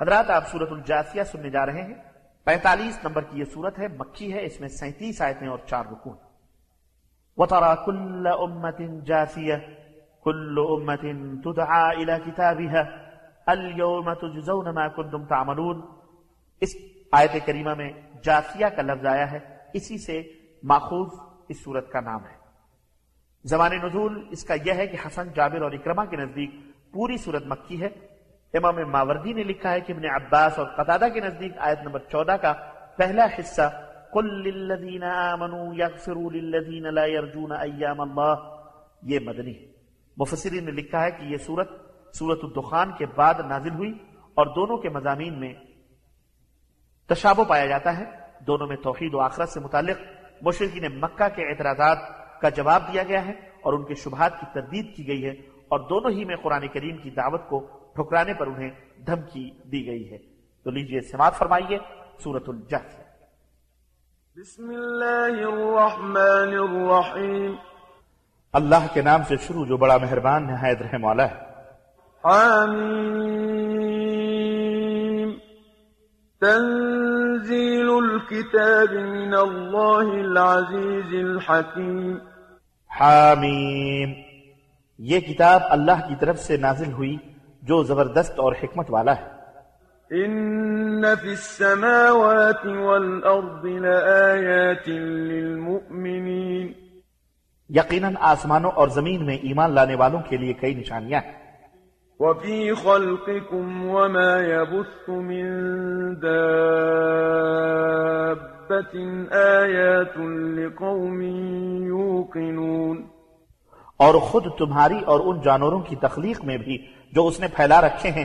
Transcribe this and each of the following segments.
حضرات، آپ سورت الجاسیہ سننے جا رہے ہیں۔ پینتالیس نمبر کی یہ سورت ہے مکھی ہے، اس میں سینتیس آیتیں اور چار رکون وَتَرَى كُلَّ أُمَّةٍ جَاثِيَةٍ كُلُّ أُمَّةٍ تُدْعَى إِلَى كِتَابِهَا، الْيَوْمَ تُجْزَوْنَ مَا كُنْتُمْ تَعْمَلُونَ۔ اس آیت کریمہ میں جاسیہ کا لفظ آیا ہے، اسی سے ماخوذ اس سورت کا نام ہے۔ زمان نزول، اس کا یہ ہے کہ حسن، جابر اور اکرمہ کے نزدیک پوری صورت مکی ہے۔ امام ماوردی نے لکھا ہے کہ ابن عباس اور قطادہ کے نزدیک آیت نمبر چودہ کا پہلا حصہ، قل للذین آمنوا یغفروا للذین لا یرجون ایام اللہ یہ مدنی ہے۔ مفسرین نے لکھا ہے کہ یہ سورت سورت الدخان کے بعد نازل ہوئی اور دونوں کے مضامین میں تشابہ پایا جاتا ہے۔ دونوں میں توحید و آخرت سے متعلق مشرقین مکہ کے اعتراضات کا جواب دیا گیا ہے اور ان کے شبہات کی تردید کی گئی ہے اور دونوں ہی میں قرآن کریم کی دعوت کو ٹھکرانے پر انہیں دھمکی دی گئی ہے۔ تو لیجیے سماعت فرمائیے سورت الجہد بسم اللہ الرحمن الرحیم۔ اللہ کے نام سے شروع جو بڑا مہربان نہایت رحم والا ہے۔ حامیم تنزیل الكتاب من اللہ العزیز الحکیم۔ حامیم۔ یہ کتاب اللہ کی طرف سے نازل ہوئی جو زبردست اور حکمت والا ہے۔ ان في السماوات والارض لايات للمؤمنين۔ يقينا آسمانوں اور زمین میں ایمان لانے والوں کے لیے کئی نشانیاں ہیں۔ وفي خلقكم وما يبث من دابه ايات لقوم يوقنون۔ اور خود تمہاری اور ان جانوروں کی تخلیق میں بھی جو اس نے پھیلا رکھے ہیں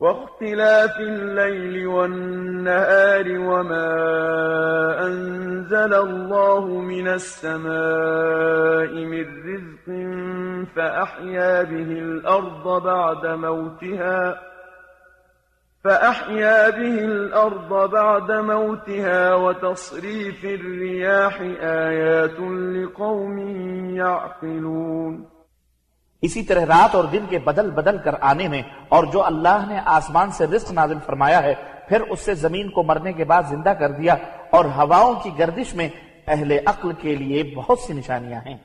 واختلاف الليل والنهار وما أنزل الله من السماء من رزق فأحيا به الأرض بعد موتها فأحيا به الأرض بعد موتها وتصريف الرياح آيات لقوم يعقلون. اسی طرح رات اور دن کے بدل بدل کر آنے میں اور جو اللہ نے آسمان سے رزق نازل فرمایا ہے پھر اس سے زمین کو مرنے کے بعد زندہ کر دیا اور ہواؤں کی گردش میں اہل عقل کے لیے بہت سی نشانیاں ہیں۔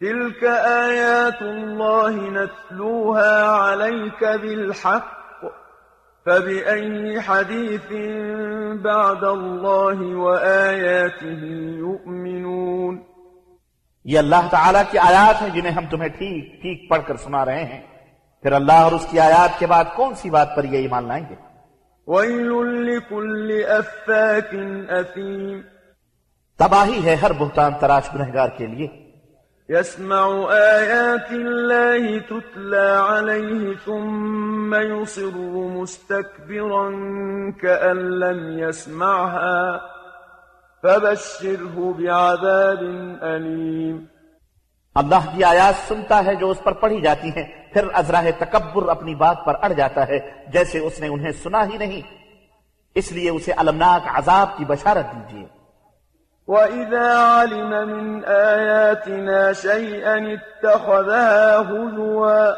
تلك آيات الله نتلوها عليك بالحق فبأي حديث بعد الله وآياته يؤمنون یہ اللہ تعالیٰ کی آیات ہیں جنہیں ہم تمہیں ٹھیک ٹھیک پڑھ کر سنا رہے ہیں۔ پھر اللہ اور اس کی آیات کے بعد کون سی بات پر یہ ایمان لائیں گے؟ وَيْلٌ لِكُلِّ أَفَّاكٍ أَثِيمٍ تباہی ہے ہر بہتان تراش گنہگار کے لیے۔ يسمع آيات الله تتلى عليه ثم يصر مستكبرا كأن لم يسمعها فبشره بعذاب أليم۔ اللہ کی آیات سنتا ہے جو اس پر پڑھی جاتی ہیں، پھر ازراہ تکبر اپنی بات پر اڑ جاتا ہے، جیسے اس نے انہیں سنا ہی نہیں۔ اس لیے اسے المناک عذاب کی بشارت دیجیے وَإِذَا عَلِمَ مِنْ آيَاتِنَا شَيْئًا اتَّخَذَهَا هُزُوًا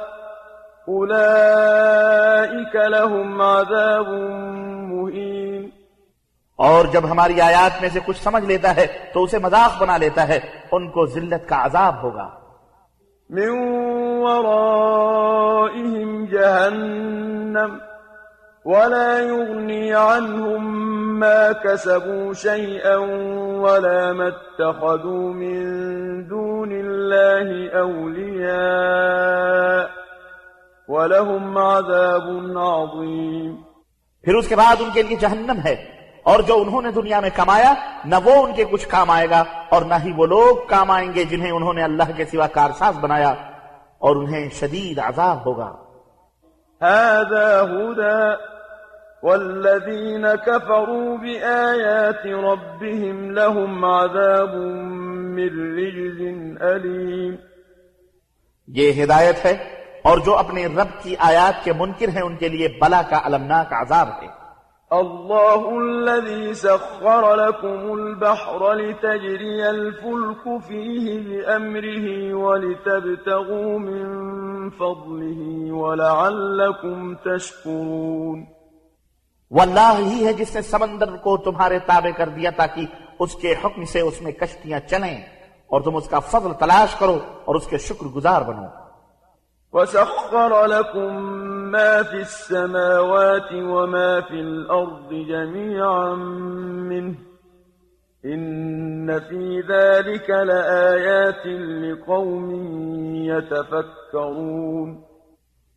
أُولَئِكَ لَهُمْ عَذَابٌ مُهِينٌ اور جب ہماری آیات میں سے کچھ سمجھ لیتا ہے تو اسے مذاق بنا لیتا ہے ان کو ذلت کا عذاب ہوگا۔ من ورائهم جهنم ولا يغني عنهم ما كسبوا شيئا ولا ما اتخذوا من دون الله أولياء ولهم عذاب عظيم. پھر اس کے بعد ان کے لیے جہنم ہے اور جو انہوں نے دنیا میں کمایا نہ وہ ان کے کچھ کام آئے گا اور نہ ہی وہ لوگ کام آئیں گے جنہیں انہوں نے اللہ کے سوا کارساز بنایا اور انہیں شدید عذاب ہوگا۔ هذا هدى والذين كفروا بآيات ربهم لهم عذاب من رجز أليم. یہ ہدایت ہے اور جو اپنے رب کی آیات کے منکر ہیں ان کے لیے بلا کا المناک عذاب ہے۔ الله الذي سخر لكم البحر لتجري الفلك فيه بأمره ولتبتغوا من فضله ولعلكم تشكرون وہ اللہ ہی ہے جس نے سمندر کو تمہارے تابع کر دیا تاکہ اس کے حکم سے اس میں کشتیاں چلیں اور تم اس کا فضل تلاش کرو اور اس کے شکر گزار بنو۔ وسخر لكم ما في السماوات وما في الأرض جميعا منه إن في ذلك لآيات لقوم يتفكرون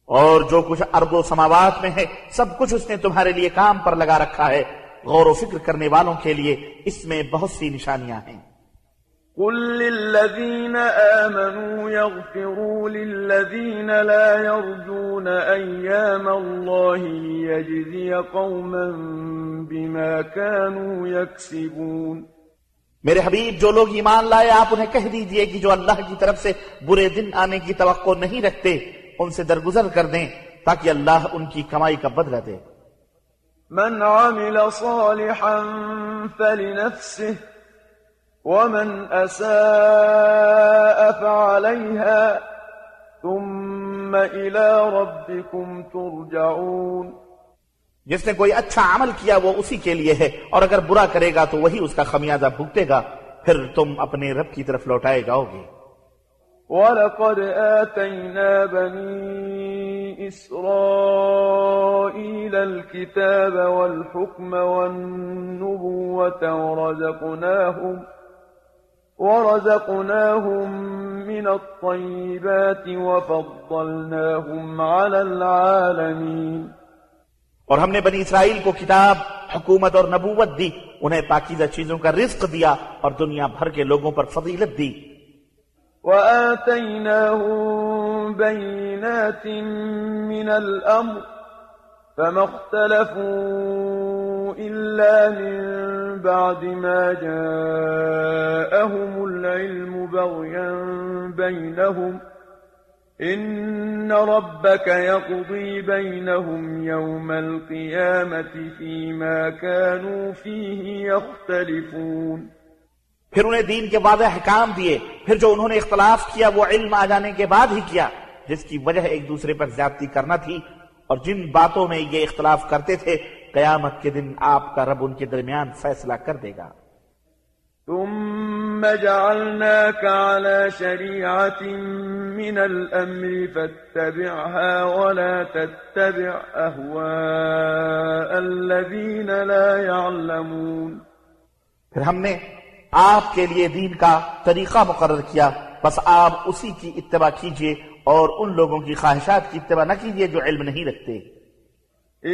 اور جو کچھ ارض و سماوات میں ہے سب کچھ اس نے تمہارے لیے کام پر لگا رکھا ہے۔ غور و فکر کرنے والوں کے لیے اس میں بہت سی نشانیاں ہیں۔ قل للذين آمنوا يغفروا للذين لا يرجون أيام الله ليجزي قوما بما كانوا يكسبون۔ میرے حبیب جو لوگ ایمان لائے آپ انہیں کہہ دیجیے کہ جو اللہ کی طرف سے برے دن آنے کی توقع نہیں رکھتے ان سے درگزر کر دیں تاکہ اللہ ان کی کمائی کا بدلہ دے۔ من عمل صالحا فلنفسه ومن أساء فعليها ثم إلى ربكم ترجعون۔ جس نے کوئی اچھا عمل کیا وہ اسی کے لیے ہے اور اگر برا کرے گا تو وہی اس کا خمیازہ بھگتے گا پھر تم اپنے رب کی طرف لوٹائے جاؤ گے۔ وَلَقَدْ آتَيْنَا بَنِي إِسْرَائِيلَ الْكِتَابَ وَالْحُكْمَ وَالنُّبُوَّةَ وَرَزَقْنَاهُمْ ورزقناهم من الطيبات وفضلناهم على العالمين. اور ہم نے بنی اسرائیل کو کتاب حکومت اور نبوت دی انہیں پاکیزہ چیزوں کا رزق دیا اور دنیا بھر کے لوگوں پر فضیلت دی۔ وآتيناهم بينات من الأمر فما اختلفوا إلا من بعد ما جاءهم العلم بغيا بينهم إن ربك يقضي بينهم يوم القيامة فيما كانوا فيه يختلفون پھر انہیں دین کے واضح حکام دیے پھر جو انہوں نے اختلاف کیا وہ علم آ جانے کے بعد ہی کیا جس کی وجہ ایک دوسرے پر زیادتی کرنا تھی۔ اور جن باتوں میں یہ اختلاف کرتے تھے قیامت کے دن آپ کا رب ان کے درمیان فیصلہ کر دے گا۔ ثم جعلناك على شريعة من الأمر فاتبعها ولا تتبع أهواء الذين لا يعلمون۔ پھر ہم نے آپ کے لیے دین کا طریقہ مقرر کیا۔ بس آپ اسی کی اتباع کیجیے اور ان لوگوں کی خواہشات کی اتباع نہ کیجیے جو علم نہیں رکھتے۔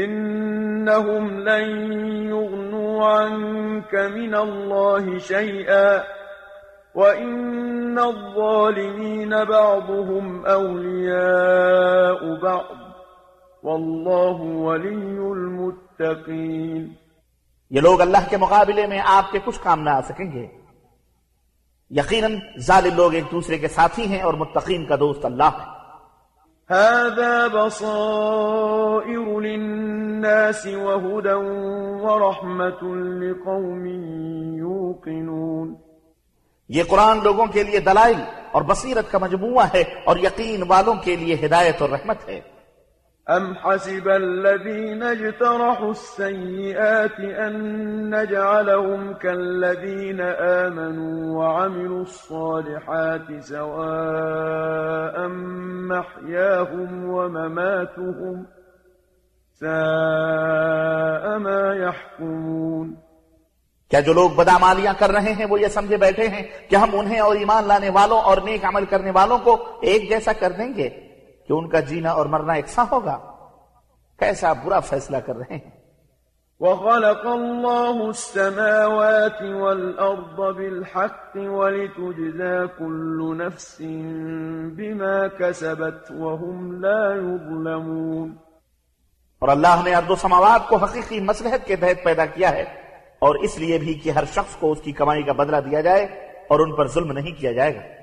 إنهم لن يغنوا عنك من الله شيئا وإن الظالمين بعضهم أولياء بعض۔ والله ولي المتقين۔ یہ لوگ اللہ کے مقابلے میں آپ کے کچھ کام نہ آ سکیں گے۔ یقیناً ظالم لوگ ایک دوسرے کے ساتھی ہیں اور متقین کا دوست اللہ ہے۔ هذا بصائر للناس وهدى ورحمة لقوم يوقنون۔ یہ قرآن لوگوں کے لیے دلائل اور بصیرت کا مجموعہ ہے اور یقین والوں کے لیے ہدایت اور رحمت ہے۔ أم حسب الذين اجترحوا السيئات أن نجعلهم كالذين آمنوا وعملوا الصالحات سواء محياهم ومماتهم ساء ما يحكمون کیا جو لوگ بدامالیاں کر رہے ہیں وہ یہ سمجھے بیٹھے ہیں کہ ہم انہیں اور ایمان لانے والوں اور نیک عمل کرنے والوں کو ایک جیسا کر دیں گے کہ ان کا جینا اور مرنا یکساں ہوگا۔ کیسا برا فیصلہ کر رہے ہیں؟ وخلق الله السماوات والأرض بالحق ولتجزى كل نفس بما كسبت وهم لا يظلمون۔ اور اللہ نے ارض و سماوات کو حقیقی مسلحت کے تحت پیدا کیا ہے۔ اور اس لیے بھی کہ ہر شخص کو اس کی کمائی کا بدلہ دیا جائے اور ان پر ظلم نہیں کیا جائے گا۔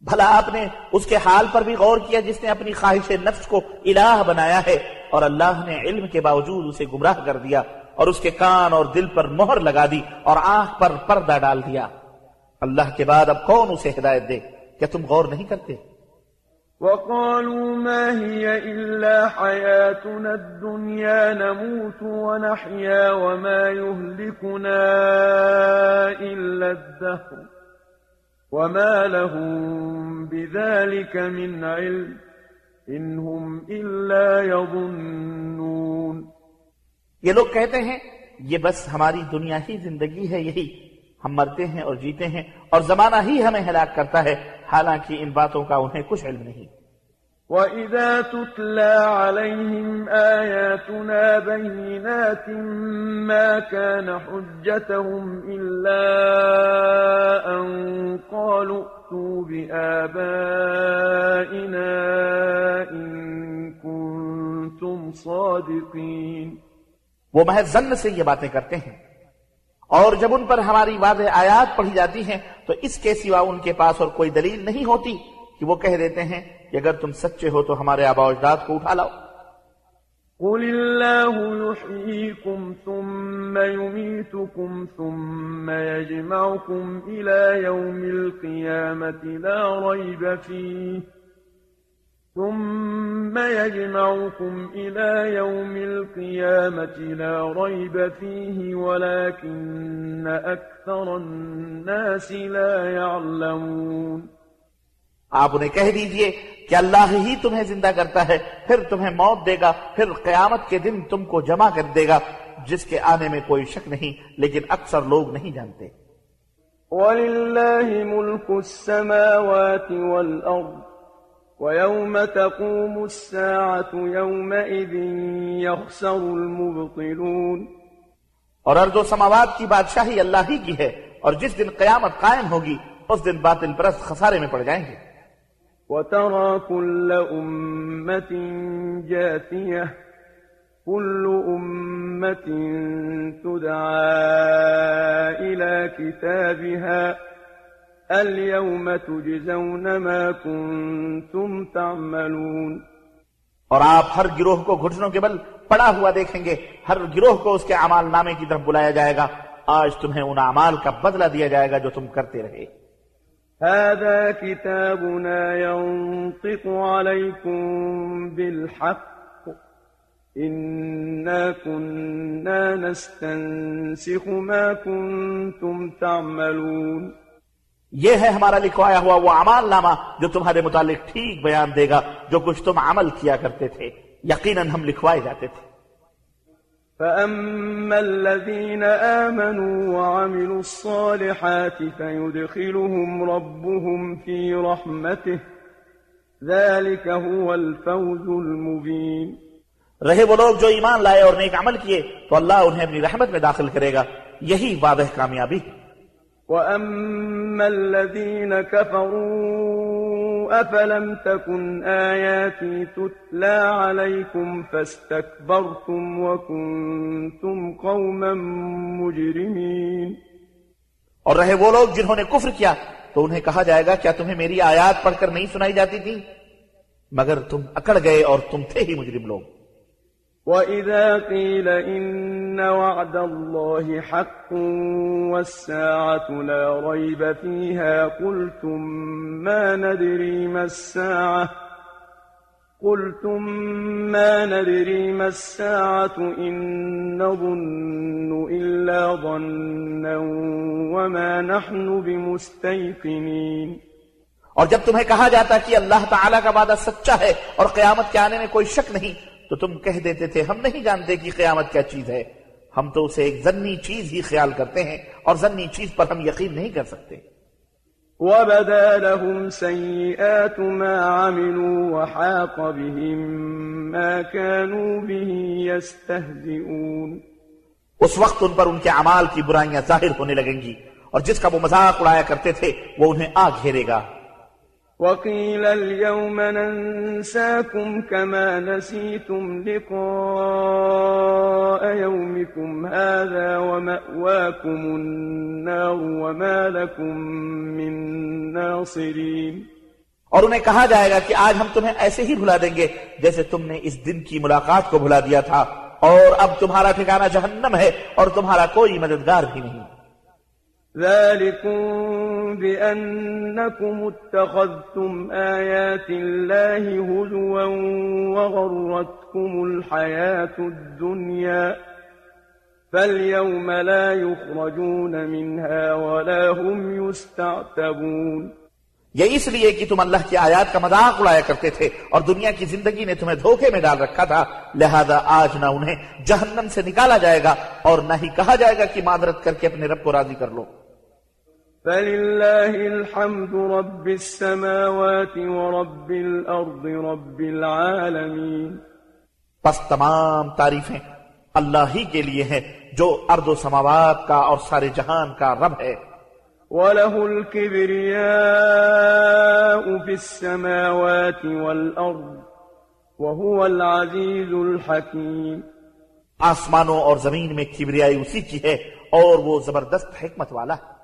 بھلا آپ نے اس کے حال پر بھی غور کیا جس نے اپنی خواہش نفس کو الہ بنایا ہے اور اللہ نے علم کے باوجود اسے گمراہ کر دیا اور اس کے کان اور دل پر مہر لگا دی اور آنکھ پر پردہ ڈال دیا۔ اللہ کے بعد اب کون اسے ہدایت دے؟ کیا تم غور نہیں کرتے؟ وقالوا ما هي إلا حياتنا الدنيا نموت ونحيا وما يهلكنا إلا الدهر۔ وما لهم بذلك من علم إن هم يظنون یہ لوگ کہتے ہیں، یہ بس ہماری دنیا ہی زندگی ہے، یہی ہم مرتے ہیں اور جیتے ہیں اور زمانہ ہی ہمیں ہلاک کرتا ہے، حالانکہ ان باتوں کا انہیں کچھ علم نہیں۔ وَإِذَا تُتْلَى عَلَيْهِمْ آيَاتُنَا بَيِّنَاتٍ مَا كَانَ حُجَّتَهُمْ إِلَّا أَن قَالُوا ائْتُوا بِآبَائِنَا إِن كُنتُمْ صَادِقِينَ وہ محض زن سے یہ باتیں کرتے ہیں۔ اور جب ان پر ہماری واضح آیات پڑھی جاتی ہیں، تو اس کے سوا ان کے پاس اور کوئی دلیل نہیں ہوتی کہ وہ کہہ دیتے ہیں اگر تم سچے ہو تو ہمارے آبا اجداد کو اٹھا لاؤ قل الله يحييكم ثم يميتكم ثم يجمعكم إلى يوم القيامة لا ريب فيه. ثم يجمعكم إلى يوم القيامة لا ريب فيه ولكن أكثر الناس لا يعلمون. آپ انہیں کہہ دیجئے کہ اللہ ہی تمہیں زندہ کرتا ہے پھر تمہیں موت دے گا پھر قیامت کے دن تم کو جمع کر دے گا جس کے آنے میں کوئی شک نہیں لیکن اکثر لوگ نہیں جانتے۔ وَلِلَّهِ مُلْكُ السَّمَاوَاتِ وَالْأَرْضِ ويوم تقوم الساعة يومئذ يخسر المبطلون۔ اور ارض و سماوات کی بادشاہی اللہ ہی کی ہے اور جس دن قیامت قائم ہوگی اس دن باطل پرست خسارے میں پڑ جائیں گے۔ وترى كل أمة جاثية، كل أمة تدعى إلى كتابها، اليوم تجزون ما كنتم تعملون۔ اور آپ ہر گروہ کو گھٹنوں کے بل پڑا ہوا دیکھیں گے، ہر گروہ کو اس کے عمال نامے کی طرف بلایا جائے گا۔ آج تمہیں ان اعمال کا بدلہ دیا جائے گا جو تم کرتے رہے۔ هذا كتابنا ينطق عليكم بالحق. إنا كنا نستنسخ ما كنتم تعملون. یہ ہے ہمارا لکھوایا ہوا وہ عمال نامہ جو تمہارے متعلق ٹھیک بیان دے گا جو کچھ تم عمل کیا کرتے تھے یقیناً ہم لکھوائے جاتے تھے۔ فَأَمَّا الَّذِينَ آمَنُوا وَعَمِلُوا الصَّالِحَاتِ فَيُدْخِلُهُمْ رَبُّهُمْ فِي رَحْمَتِهِ ذَلِكَ هُوَ الْفَوْزُ الْمُبِينَ رہے وہ لوگ جو ایمان لائے اور نیک عمل کیے تو اللہ انہیں اپنی رحمت میں داخل کرے گا۔ یہی واضح کامیابی۔ وأما الذين كفروا أفلم تكن آياتي تتلى عليكم فاستكبرتم وكنتم قوما مجرمين۔ اور رہے وہ لوگ جنہوں نے کفر کیا تو انہیں کہا جائے گا، کیا تمہیں میری آیات پڑھ کر نہیں سنائی جاتی تھی؟ مگر تم اکڑ گئے اور تم تھے ہی مجرم لوگ۔ وَإِذَا قِيلَ إِنَّ وَعْدَ اللَّهِ حَقٌّ وَالسَّاعَةُ لَا رَيْبَ فِيهَا قُلْتُم مَّا نَدْرِي مَا السَّاعَةُ قُلْتُم مَّا نَدْرِي مَا السَّاعَةُ إِن نَّظُنُّ إِلَّا ظَنًّا وَمَا نَحْنُ بِمُسْتَيْقِنِينَ اور جب تمہیں کہا جاتا کہ اللہ تعالیٰ کا وعدہ سچا ہے اور قیامت کے آنے میں کوئی شک نہیں تو تم کہہ دیتے تھے ہم نہیں جانتے کہ قیامت کیا چیز ہے۔ ہم تو اسے ایک زنی چیز ہی خیال کرتے ہیں اور زنی چیز پر ہم یقین نہیں کر سکتے۔ وَبَدَا لَهُمْ سَيِّئَاتُ مَا عَمِلُوا وَحَاقَ بِهِمْ مَا كَانُوا بِهِ يَسْتَهْزِئُونَ۔ اس وقت ان پر ان کے عمال کی برائیاں ظاہر ہونے لگیں گی اور جس کا وہ مذاق اڑایا کرتے تھے وہ انہیں آ گھیرے گا۔ وقيل اليوم ننساكم كما نسيتم لقاء يومكم هذا ومأواكم النار وما لكم من ناصرين. اور انہیں کہا جائے گا کہ آج ہم تمہیں ایسے ہی بھلا دیں گے جیسے تم نے اس دن کی ملاقات کو بھلا دیا تھا۔ اور اب تمہارا ٹھکانہ جہنم ہے اور تمہارا کوئی مددگار بھی نہیں۔ ذلكم بأنكم اتخذتم آيات الله هزوا وغرتكم الحياة الدنيا فاليوم لا يخرجون منها ولا هم يستعتبون یہ اس لیے کہ تم اللہ کی آیات کا مذاق اڑایا کرتے تھے اور دنیا کی زندگی نے تمہیں دھوکے میں ڈال رکھا تھا، لہذا آج نہ انہیں جہنم سے نکالا جائے گا اور نہ ہی کہا جائے گا کہ معذرت کر کے اپنے رب کو راضی کر لو۔ فلله الحمد رب السماوات ورب الأرض رب العالمين۔ پس تمام تعریفیں اللہ ہی کے لیے ہیں جو ارض و سماوات کا اور سارے جہان کا رب ہے۔ وله الكبرياء في السماوات والأرض وهو العزيز الحكيم۔ آسمانوں اور زمین میں کبریائی اسی کی ہے اور وہ زبردست حکمت والا ہے۔